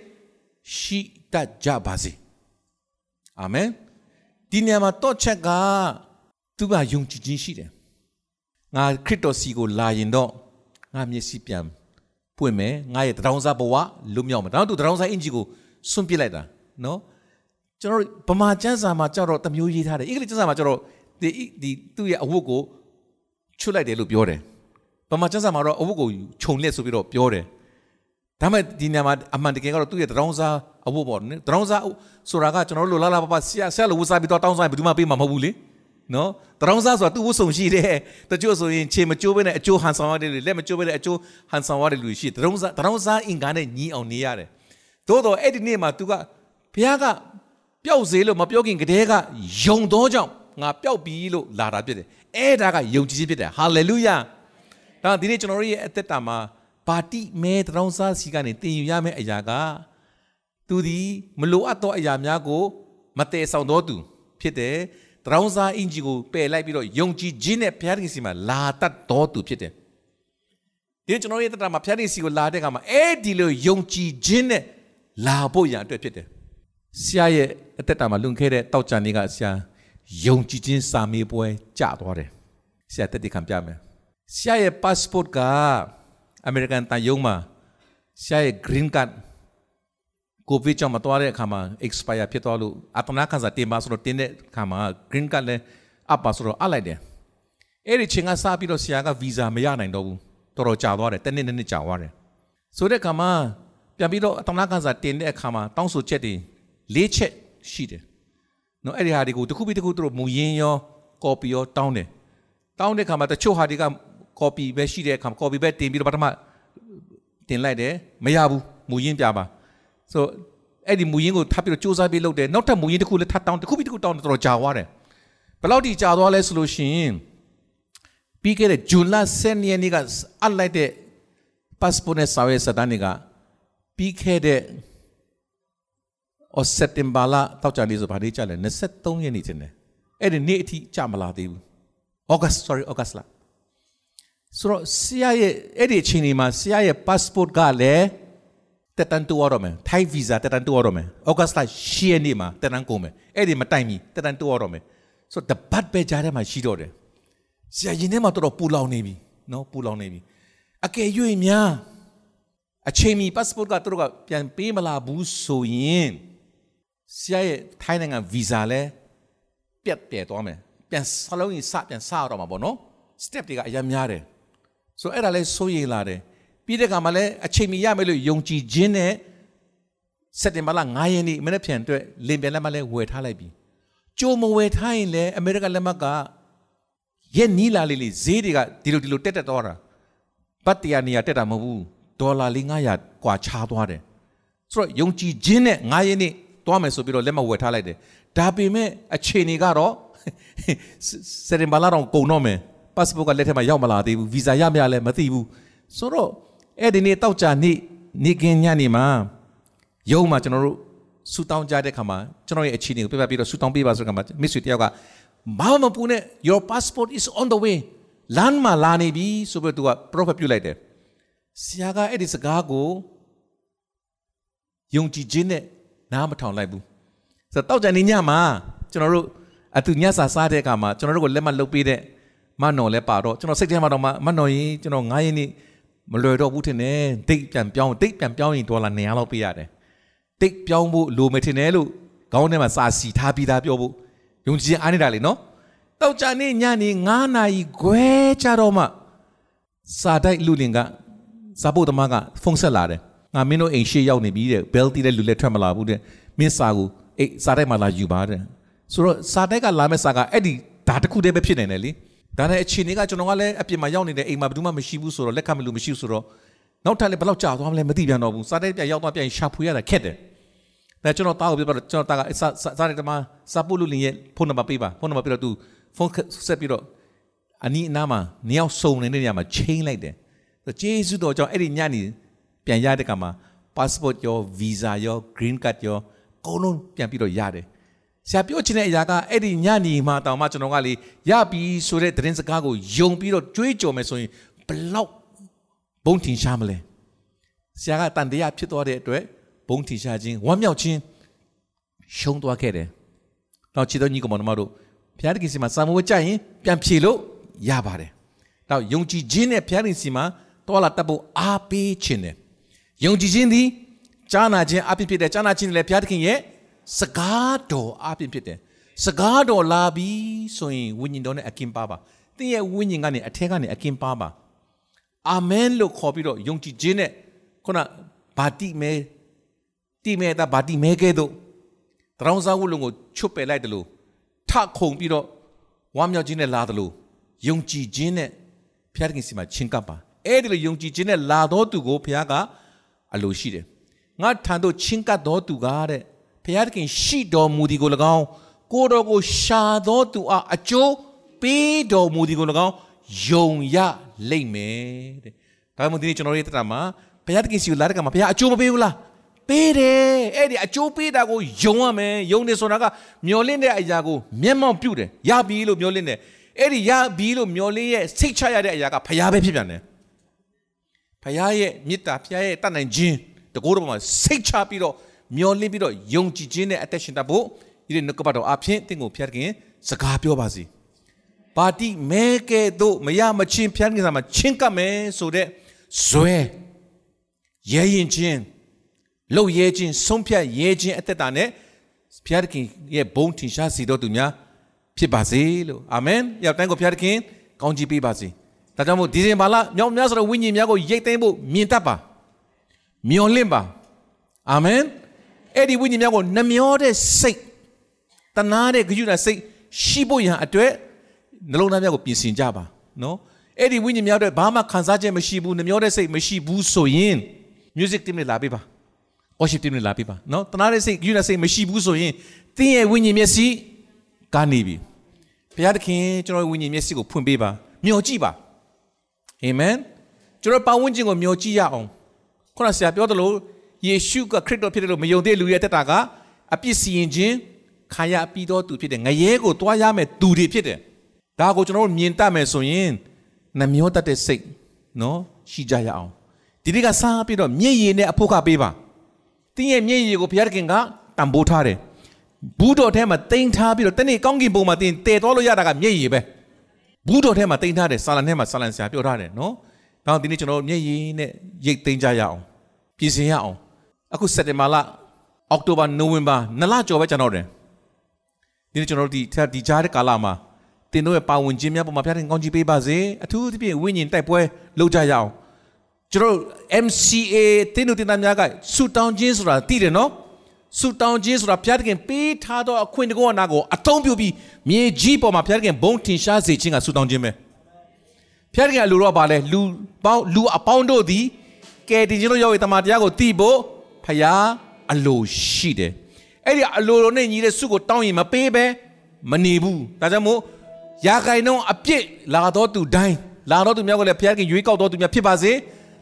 [SPEAKER 3] ရှိတတ်ကြပါစေအာမင်ဒီနေရာမှာတော့ချက်ကသူကယုံကြည်ခြင်းရှိတယ်ငါခရစ်တော်စီကိုလာရင်တော့ငါမျက်စိပြန် ပွင့်မယ်ငါရဲ့တရောင်းစားဘဝလွတ်မြောက်မယ်ဒါတော့သူတရောင်းစားအင်ဂျီကိုဆွန့်ပစ်လိုက်တာနော်ကျွန်တော်ဗမာကျမ်းစာမှာကြောက်တော့တမျိုးရေးထားတယ်အင်္ဂလိပ်ကျမ်းစာမှာကြောက်တော့ဒီဒီသူ့ရဲ့အဝတ်ကိုချွတ်လိုက်တယ်လို့ပြောတယ်ဗမာကျမ်းစာမှာတော့အဝတ်ကိုခြုံလက်ဆိုပြီးတော့ပြောတယ်ဒါမဲ့ဒီနေရာမှာအမှန်တကယ်ကတော့သူ့ရဲ့တရောင်းစားအဝတ်ပေါ့နော်တရောင်းစားဆိုတာကကျွန်တော်တို့လိုလာလာပပဆရာဆရာလိုဝစားပြီးတော့တောင်းစားဘယ်သူမှပေးမှာမဟုတ်ဘူးလေ နော်တရောင်းစားဆိုတာသူ့ဝတ်စုံရှိတယ်တချို့ဆိုရင်ခြေမကျိုးဘဲနဲ့အကျိုးဟန်ဆောင်ရတယ်လက်မကျိုးဘဲနဲ့အကျိုးဟန်ဆောင်ရတယ်လူရှိတရောင်းစားတရောင်းစားအင်္ဂါနဲ့ညီအောင်နေရတယ်သို့တော့အဲ့ဒီနေ့မှာ तू ကဘုရားကပျောက်စေလို့မပြောခင်ကတည်းကယုံသောကြောင့်ငါပျောက်ပြီလို့လာတာဖြစ်တယ်အဲ့ဒါကယုံကြည်ခြင်းဖြစ်တယ်ဟာလေလုယာဒါဒီနေ့ကျွန်တော်တို့ရဲ့အသက်တာမှာပါတိမဲတရောင်းစားစီကနေတင်ယူရမယ့်အရာကသူဒီမလိုအပ်သောအရာများကိုမတည်ဆောင်တော်သူဖြစ်တယ် တရောင်းစားအင်ဂျီကိုပယ်လိုက်ပြီးတော့ယုံကြည်ခြင်းနဲ့ဘုရားသခင်စီမှာလာတတ်တော်သူဖြစ်တယ်ဒီကျွန်တော်ရဲ့တတမှာဘုရားသခင်စီကိုလာတဲ့အခါမှာအဲ့ဒီလိုယုံကြည်ခြင်းနဲ့လာဖို့ရန်အတွက်ဖြစ်တယ်ဆရာရဲ့အသက်တာမှာလွန်ခဲ့တဲ့တောက်ကြံလေးကဆရာယုံကြည်ခြင်းစာမေးပွဲကြသွားတယ်ဆရာတက်တည်ခံပြမယ်ဆရာရဲ့ passport ကအမေရိကန်တန်ယုံမှာဆရာရဲ့ green card ကိုဗစ်ကြောင့်မတော်တဲ့အခါမှာ expire ဖြစ်သွားလို့အတနာခံစားတင်ပါဆိုတော့တင်တဲ့အခါမှာ green card လည်းအပ်ပါဆိုတော့အပ်လိုက်တယ်အဲ့ဒီချိန်ကစပြီးတော့ဆရာက visa မရနိုင်တော့ဘူးတော်တော်ကြာသွားတယ်တနေ့နှစ်ကြာသွားတယ်ဆိုတဲ့အခါမှာပြန်ပြီးတော့အတနာခံစားတင်တဲ့အခါမှာတောင်းဆိုချက်တွေလေးချက်ရှိတယ်နော်အဲ့ဒီဟာတွေကိုတစ်ခုပြီးတစ်ခုသူတို့မူရင်းရော copy ရောတောင်းတယ်တောင်းတဲ့အခါမှာတချို့ဟာတွေက copy ပဲရှိတဲ့အခါ copy ပဲတင်ပြီးတော့ပထမတင်လိုက်တယ်မရဘူးမူရင်းပြပါ ဆိုအဲ့ဒီမူရင်းကိုထပ်ပြီးတော့စူးစမ်းပြီးလုပ်တယ်နောက်ထပ်မူရင်းတစ်ခုလည်းထပ်တောင်းတစ်ခုပြီးတစ်ခုတောင်းတော်တော်ကြာသွားတယ်ဘယ်လောက်ထိကြာသွားလဲဆိုလို့ရှိရင်ပြီးခဲ့တဲ့ဂျွန်လ10ရက်နေ့ကအပ်လိုက်တဲ့ passport နဲ့စာရွက်စာတမ်းတွေကပြီးခဲ့တဲ့အော်စက်တင်ဘာလတောက်ကြလေးဆိုဗာလေးကြလဲ23ရက်နေ့တင်တယ်အဲ့ဒီနေ့အထိကြာမလာသေးဘူး August sorry August လားဆိုတော့ဆရာရဲ့အဲ့ဒီအချိန်ဒီမှာဆရာရဲ့ passport ကလည်း တက်တန်တူရတော့မယ် Thai visa တက်တန်တူရတော့မယ် August လ10ရက်နေ့မှာတက်တန်ကုန်မယ်အဲ့ဒီမတိုင်မီတက်တန်တူရတော့မယ်ဆိုတော့တပတ်ပဲကြားထဲမှာရှိတော့တယ်ဆရာရင်ထဲမှာတော်တော်ပူလောင်နေပြီနော်ပူလောင်နေပြီအကယ်၍များအချိန်မီ passport ကသူတို့ကပြန်ပေးမလာဘူးဆိုရင်ဆရာရဲ့ထိုင်းနိုင်ငံ visa လဲပြတ်ပြဲသွားမယ်ပြန်စလုံးရင်စပြန်စရတော့မှာပေါ့နော် step တွေကအများများတယ်ဆိုတော့အဲ့ဒါလဲစိုးရိမ်လာတယ် ပြီးတဲ့ကမှလည်းအချိန်မီရမယ်လို့ယုံကြည်ခြင်းနဲ့စက်တင်ဘာလ9ရက်နေ့မနေ့ပြန်အတွက်လင်ပြန်လက်မှတ်လဲဝယ်ထားလိုက်ပြီကြိုမဝယ်ထားရင်လည်းအမေရိကလက်မှတ်ကရဲ့နီးလာလေးလေးဈေးတွေကဒီလိုဒီလိုတက်တက်သွားတာဘတ်တရားနေရာတက်တာမဟုတ်ဘူးဒေါ်လာလေး900กว่าချားသွားတယ်ဆိုတော့ယုံကြည်ခြင်းနဲ့9ရက်နေ့သွားမယ်ဆိုပြီးတော့လက်မှတ်ဝယ်ထားလိုက်တယ်ဒါပေမဲ့အခြေအနေကတော့စက်တင်ဘာလတော့ကုန်တော့မယ် passport ကလက်ထက်မှာရောက်မလာသေးဘူး visa ရမရလဲမသိဘူးဆိုတော့ အဲ့ဒီနေ့တောက်ကြနေ့နေ့ကင်းညနေမှာရုံးမှာကျွန်တော်တို့ဆူတောင်းကြတဲ့ခါမှာကျွန်တော်ရဲ့အခြေအနေကိုပြပြပြီးတော့ဆူတောင်းပေးပါဆိုတဲ့ခါမှာမစ်ဆွေတယောက်ကဘာမှမပူနဲ့ your passport is on the way လမ်းမှာလာနေပြီဆိုပြီးသူက prophet ပြုလိုက်တယ်ဆရာကအဲ့ဒီစကားကိုယုံကြည်ခြင်းနဲ့နားမထောင်လိုက်ဘူးဆိုတော့တောက်ကြနေ့ညမှာကျွန်တော်တို့အတူညစာစားတဲ့အခါမှာကျွန်တော်တို့ကိုလက်မလုပ်ပေးတဲ့မနော်လဲပါတော့ကျွန်တော်စိတ်ထဲမှာတော့မနော်ရင်ကျွန်တော်9ရက်နေ့ မလွယ်တော့ဘူးထင်တယ်ဒိတ်ပြန်ပြောင်းဒိတ်ပြန်ပြောင်းရင်ဒေါ်လာ900လောက်ပေးရတယ်ဒိတ်ပြောင်းဖို့လိုမယ်ထင်တယ်လို့ခေါင်းထဲမှာစာစီထားပြီးသားပြောဖို့ယုံကြည်ခြင်းအားနေတာလေနော်တောက်ကြနေ့ညနေ9နာရီခွဲကြတော့မှစာတိုက်လူလင်ကစာပုတ်သမားကဖုန်းဆက်လာတယ်ငါမင်းတို့အိမ်ရှိရောက်နေပြီတဲ့ဘဲလ်တီတဲ့လူလက်ထွက်မလာဘူးတဲ့မင်းစာကိုအိတ်စာတိုက်မှာလာယူပါတဲ့ဆိုတော့စာတိုက်ကလာမဲ့စာကအဲ့ဒီဒါတစ်ခုတည်းပဲဖြစ်နေတယ်လေ ဒါနဲ့အချိန်တွေကကျွန်တော်ကလည်းအပြင်မှာရောက်နေတဲ့အိမ်မှာဘယ်သူမှမရှိဘူးဆိုတော့လက်ခံမလို့မရှိဘူးဆိုတော့နောက်ထပ်လည်းဘယ်လောက်ကြာသွားမလဲမသိပြန်တော့ဘူးစာတိုက်ပြန်ရောက်သွားပြန်ရှာဖွေရတာခက်တယ်ဒါကျွန်တော်တားကိုပြတော့ကျွန်တော်တားကစာစာတိုက်တမစာပုလူလင်ရဲ့ဖုန်းနံပါတ်ပေးပါဖုန်းနံပါတ်ပြီးတော့သူဖုန်းဆက်ပြီးတော့အနီးအနားမှာနေရောက်စုံနေတဲ့နေရာမှာချိန်လိုက်တယ်ကျေးဇူးတော်ကြောင့်အဲ့ဒီညနေပြန်ရတဲ့ကမှာ passport ရော visa ရော green card ရောအကုန်လုံးပြန်ပြီးတော့ရတယ် ဆရာပြောချင်တဲ့အရာကအဲ့ဒီညနေမှာတောင်မှကျွန်တော်ကလေရပြီဆိုတဲ့သတင်းစကားကိုယုံပြီးတော့ကြွေးကြော်မယ်ဆိုရင်ဘလောက်ဘုံထင်ရှားမလဲဆရာကတန်တရားဖြစ်သွားတဲ့အတွက်ဘုံထင်ရှားခြင်းဝမ်းမြောက်ခြင်းရှုံးသွားခဲ့တယ်။နောက်ချစ်တော်ညီကောင်မတို့ဘုရားတခင်စီမှာစာမဝဲကြရင်ပြန်ဖြေလို့ရပါတယ်။နောက်ယုံကြည်ခြင်းနဲ့ဘုရားတခင်စီမှာတော်လာတက်ဖို့အားပေးခြင်းတယ်။ယုံကြည်ခြင်းသည်ကြားနာခြင်းအဖြစ်ဖြစ်တဲ့ကြားနာခြင်းလည်းဘုရားတခင်ရဲ့ စကားတော်အပြင်ဖြစ်တယ်စကားတော်လာပြီဆိုရင်ဝိညာဉ်တော်နဲ့အကင်ပါပါသင်ရဲ့ဝိညာဉ်ကနေအထက်ကနေအကင်ပါပါအာမင်လို့ခေါ်ပြီးတော့ယုံကြည်ခြင်းနဲ့ခုနဘာတိမဲတိမဲတာဘာတိမဲကဲ့သို့တရောင်းစားဝတ်လုံးကိုချွတ်ပယ်လိုက်တယ်လို့ထခုံပြီးတော့ဝမ်းမြောက်ခြင်းနဲ့လာတယ်လို့ယုံကြည်ခြင်းနဲ့ဘုရားခင်စီမှာချင်းကပ်ပါအဲ့ဒီလိုယုံကြည်ခြင်းနဲ့လာတော်သူကိုဘုရားကအလိုရှိတယ်ငါထံသို့ချင်းကပ်တော်သူကတဲ့ ဖျားသခင်ရှိတော်မူသည်ကို၎င်းကိုတော်ကိုရှာတော်သူအားအကျိုးပေးတော်မူသည်ကို၎င်းယုံရလိမ့်မယ်တဲ့ဒါမှမဟုတ်ဒီနေ့ကျွန်တော်ရဲ့တက်တာမှာဘုရားသခင်စီကိုလာတဲ့ကမှာဘုရားအကျိုးမပေးဘူးလားပေးတယ်အဲ့ဒီအကျိုးပေးတာကိုယုံရမယ်ယုံနေဆိုတာကမျောလင့်တဲ့အရာကိုမျက်မှောက်ပြုတယ်ရပြီလို့မျောလင့်တယ်အဲ့ဒီရပြီလို့မျောလင့်ရဲ့စိတ်ချရတဲ့အရာကဘုရားပဲဖြစ်ပြန်တယ်ဘုရားရဲ့မေတ္တာဘုရားရဲ့တတ်နိုင်ခြင်းတကောတော်မှာစိတ်ချပြီးတော့ မျောလင့်ပြီးတော့ယုံကြည်ခြင်းနဲ့အသက်ရှင်တတ်ဖို့ဒီနှုတ်ကပတ်တော်အဖြစ်တင့်ကိုဖျက်ခင်စကားပြောပါစီပါတိမဲကဲ့သို့မရမချင်းဖျက်ခင်မှာချင်းကပ်မယ်ဆိုတဲ့ဇွဲရဲရင်ချင်းလှုပ်ရဲခြင်းဆုံးဖြတ်ရဲခြင်းအသက်တာနဲ့ဖျက်ခင်ရဲ့ဘုံထင်ရှားစီတော်သူများဖြစ်ပါစေလို့အာမင်ရောက်တိုင်းကိုဖျက်ခင်ကောင်းချီးပေးပါစေဒါကြောင့်မို့ဒီဇင်ဘာလမြောက်များဆိုတဲ့ဝိညာဉ်များကိုရိတ်သိမ်းဖို့မြင်တတ်ပါမျောလင့်ပါအာမင် အဲ့ဒီဝိညာဉ်များကိုနှမျောတဲ့စိတ်တနာတဲ့ဂရုဏာစိတ်ရှိဖို့ရန်အတွက်နှလုံးသားများကိုပြင်ဆင်ကြပါနော်အဲ့ဒီဝိညာဉ်များအတွက်ဘာမှခံစားချက်မရှိဘူးနှမျောတဲ့စိတ်မရှိဘူးဆိုရင် music team နဲ့လာပေးပါ worship team နဲ့လာပေးပါနော်တနာတဲ့စိတ်ယူတဲ့စိတ်မရှိဘူးဆိုရင်သင်ရဲ့ဝိညာဉ်မျက်စိကနေပြီဘုရားသခင်ကျွန်တော်ဝိညာဉ်မျက်စိကိုဖွင့်ပေးပါမျှော်ကြည့်ပါအာမင်ကျွန်တော်ပတ်ဝန်းကျင်ကိုမျှော်ကြည့်ရအောင်ခုနဆရာပြောသလို ယေရှုကခရစ်တော်ဖြစ်တယ်လို့မယုံတဲ့လူရဲ့တက်တာကအပြစ်စီရင်ခြင်းခံရပြီးတော့သူဖြစ်တယ်ငရဲကိုတွားရမယ်သူတွေဖြစ်တယ်ဒါကိုကျွန်တော်တို့မြင်တတ်မယ်ဆိုရင်နှမျောတတ်တဲ့စိတ်နော်ရှိကြရအောင်ဒီနေ့ကစားပြီးတော့မျက်ရည်နဲ့အဖို့ကပေးပါတင်းရဲ့မျက်ရည်ကိုဘုရားခင်ကတံပိုးထားတယ်ဘူးတော်ထဲမှာတင်ထားပြီးတော့တနေ့ကောင်းကင်ဘုံမှာတင်တည်တော်လို့ရတာကမျက်ရည်ပဲဘူးတော်ထဲမှာတင်ထားတယ်ဆာလန်ထဲမှာဆာလန်ဆရာပြောထားတယ်နော်။နောက်ဒီနေ့ကျွန်တော်မျက်ရည်နဲ့ရိတ်သိမ်းကြရအောင်ပြင်ဆင်ရအောင် အခုစက်တင်ဘာလအောက်တိုဘာနိုဝင်ဘာနှစ်လကျော်ပဲကျွန်တော်တယ်ဒီနေ့ကျွန်တော်တို့ဒီဒီကြားတဲ့ကာလမှာတင်တို့ရဲ့ပါဝင်ခြင်းများပေါ်မှာဖျားတဲ့ကောင်းချီးပေးပါစေအထူးသဖြင့်ဝိညာဉ်တိုက်ပွဲလုပ်ကြရအောင်ကျွန်တော် MCA တင်းတို့တင်သားများကဆူတောင်းခြင်းဆိုတာသိတယ်နော်ဆူတောင်းခြင်းဆိုတာဘုရားသခင်ပေးထားသောအခွင့်တကောနာကိုအသုံးပြုပြီးမြေကြီးပေါ်မှာဘုရားသခင်ဘုံထင်ရှားစေခြင်းကဆူတောင်းခြင်းပဲဘုရားသခင်အလိုတော့ပါလဲလူပေါင်းလူအပေါင်းတို့သည်ကဲတင်ခြင်းတို့ရောက်ရတမန်တရားကိုသိဖို့ ဖရားအလိုရှိတယ်အဲ့ဒီအလိုလိုနဲ့ညီတဲ့စုကိုတောင်းရင်မပေးပဲမနေဘူးဒါကြောင့်မို့ရာဂိုင်နှုန်းအပြစ်လာတော့သူတိုင်းလာတော့သူများကိုလည်းဘုရားခင်ရွေးကောက်တော်သူများဖြစ်ပါစေ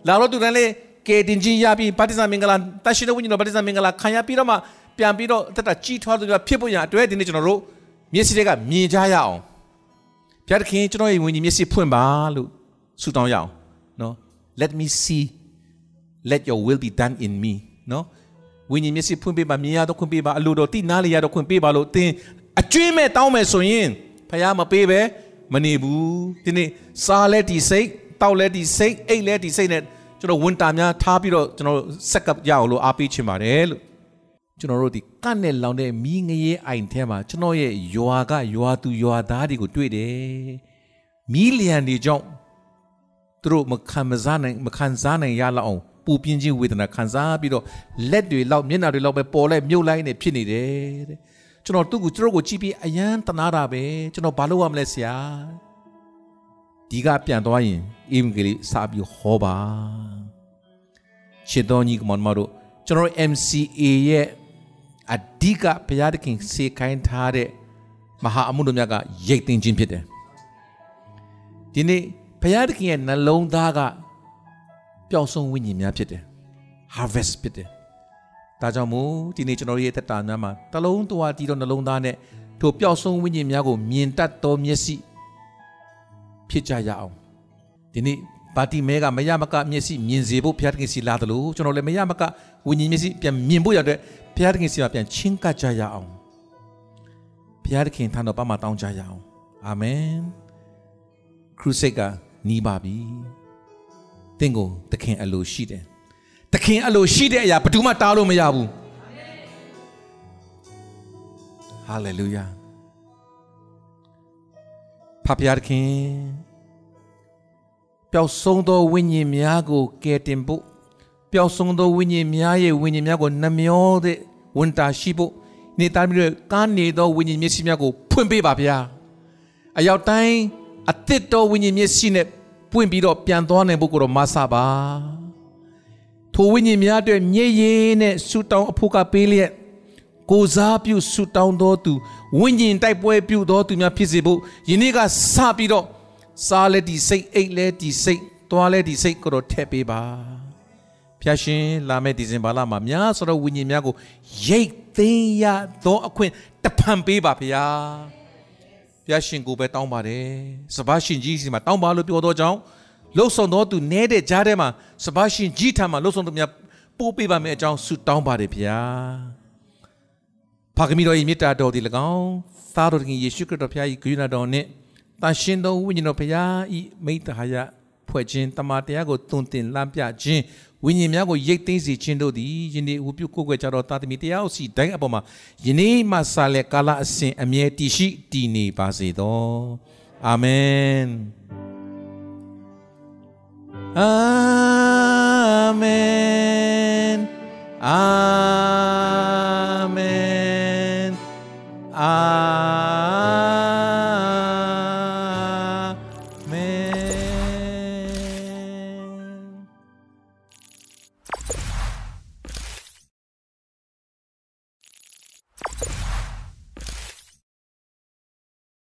[SPEAKER 3] လာတော့သူတိုင်းလည်းကဲတင်ချင်းရပြီးပါတိဇာမင်္ဂလာတရှိတဲ့ဝိညာဉ်တော်ပါတိဇာမင်္ဂလာခံရပြီးတော့မှပြန်ပြီးတော့တက်တာကြီးထွားသူများဖြစ်ဖို့ရအတွက်ဒီနေ့ကျွန်တော်တို့မျက်စိတွေကမြင်ကြရအောင်ဘုရားခင်ကျွန်တော်ရဲ့ဝိညာဉ်မျက်စိဖွင့်ပါလို့ဆုတောင်းရအောင်နော် let me see let your will be done in me နော်ဝိညာဉ်မျက်စိဖွင့်ပေးပါမြင်ရတော့ခွင့်ပေးပါအလိုတော်တိနားလေရတော့ခွင့်ပေးပါလို့သင်အကျွေးမဲ့တောင်းမယ်ဆိုရင်ဖခင်မပေးပဲမနေဘူးဒီနေ့စားလဲဒီစိတ်တောက်လဲဒီစိတ်အိတ်လဲဒီစိတ်နဲ့ကျွန်တော်ဝန်တာများထားပြီးတော့ကျွန်တော်ဆက်ကပ်ရအောင်လို့အားပေးချင်ပါတယ်လို့ကျွန်တော်တို့ဒီကတ်နဲ့လောင်တဲ့မီးငရဲအိုင်ထဲမှာကျွန်တော်ရဲ့ရွာကရွာသူရွာသားတွေကိုတွေ့တယ်မီးလျံတွေကြောင့်သူတို့မခံမစားနိုင်မခံစားနိုင်ရလောက်အောင် ပူပြင်းခြင်းဝေဒနာခံစားပြီးတော့လက်တွေလောက်မျက်နှာတွေလောက်ပဲပေါ်လိုက်မြုပ်လိုက်နေဖြစ်နေတယ်တဲ့ကျွန်တော်သူ့ကိုကျွန်တော်ကိုကြည့်ပြီးအယမ်းတနာတာပဲကျွန်တော်ဘာလုပ်ရမလဲဆရာဒီကပြန်သွားရင်အင်္ဂလိပ်စာပြီးဟောပါချစ်တော်ကြီးကမမတို့ကျွန်တော် MCA ရဲ့အဓိကဘုရားသခင်စေခိုင်းထားတဲ့မဟာအမှုတော်များကရိတ်သိမ်းခြင်းဖြစ်တယ်ဒီနေ့ဘုရားသခင်ရဲ့နှလုံးသားက ပျောက်ဆုံးဝိညာဉ်များဖြစ်တယ် harvest ဖြစ်တယ်ဒါကြောင့်မို့ဒီနေ့ကျွန်တော်ရဲ့သက်တာများမှာတလုံးတဝါတီးတော့နှလုံးသားနဲ့ထိုပျောက်ဆုံးဝိညာဉ်များကိုမြင်တတ်သောမျက်စိဖြစ်ကြရအောင်ဒီနေ့ပါတီမဲကမရမကမျက်စိမြင်စေဖို့ဘုရားသခင်စီလာတယ်လို့ကျွန်တော်လည်းမရမကဝိညာဉ်မျက်စိပြန်မြင်ဖို့ရတဲ့ဘုရားသခင်စီမှာပြန်ချင်းကပ်ကြရအောင်ဘုရားသခင်ထံတော်ပါမှာတောင်းကြရအောင်အာမင်ခရုစိတ်ကနီးပါပြီ တင့်ကိုသခင်အလိုရှိတယ်သခင်အလိုရှိတဲ့အရာဘယ်သူမှတားလို့မရဘူးဟာလေလုယာဖဖယားခင်ပျောက်ဆုံးသောဝိညာဉ်များကိုကယ်တင်ဖို့ပျောက်ဆုံးသောဝိညာဉ်များရဲ့ဝိညာဉ်များကိုနှမျောတဲ့ဝန်တာရှိဖို့နေသားပြီးတော့ကားနေသောဝိညာဉ်မျက်စိများကိုဖွင့်ပေးပါဗျာအရောက်တိုင်းအသစ်တော်ဝိညာဉ်မျက်စိနဲ့ ပွင့်ပြီးတော့ပြန်သွားနိုင်ဖို့ကိုတော့မဆပါထိုဝိညာဉ်များအတွက်မြေရည်နဲ့ဆူတောင်းအဖို့ကပေးလျက်ကိုစားပြုဆူတောင်းတော်သူဝိညာဉ်တိုက်ပွဲပြုတော်သူများဖြစ်စေဖို့ယနေ့ကစပြီးတော့စားလက်ဒီစိတ်အိတ်လက်ဒီစိတ်သွားလက်ဒီစိတ်ကိုတော့ထည့်ပေးပါဖျာရှင်လာမယ့်ဒီဇင်ဘာလမှာများဆိုတော့ဝိညာဉ်များကိုရိတ်သိမ်းရသောအခွင့်တဖန်ပေးပါဗျာ ဘုရားရှင်ကိုပဲတောင်းပါတယ်စပါးရှင်ကြီးစီမှာတောင်းပါလို့ပြောတော့ကြောင်းလှုပ်ဆောင်တော်သူနဲတဲ့ကြားထဲမှာစပါးရှင်ကြီးထံမှာလှုပ်ဆောင်သူများပို့ပေးပါမယ်အကြောင်းဆုတောင်းပါတယ်ဗျာဖခင်တော်၏မေတ္တာတော်ဒီ၎င်းသားတော်ခင်ယေရှုခရစ်တော်ဖခင်၏ဂရုဏာတော်နှင့်တန်ရှင်သောဝိညာဉ်တော်ဖခင်၏မိတ္တဟာယဖွဲ့ခြင်းတမန်တရားကိုသွန်သင်လမ်းပြခြင်း ဝိညာဉ်များကိုရိတ်သိမ်းစေခြင်းတို့သည်ယနေ့ဝပြုကိုယ်ွယ်ကြတော်တာသမီတရားစီတိုင်းအပေါ်မှာယနေ့မှစလက်ကာလအစဉ်အမြဲတည်ရှိတည်နေပါစေသောအာမင်အာမင်အာမင်အာ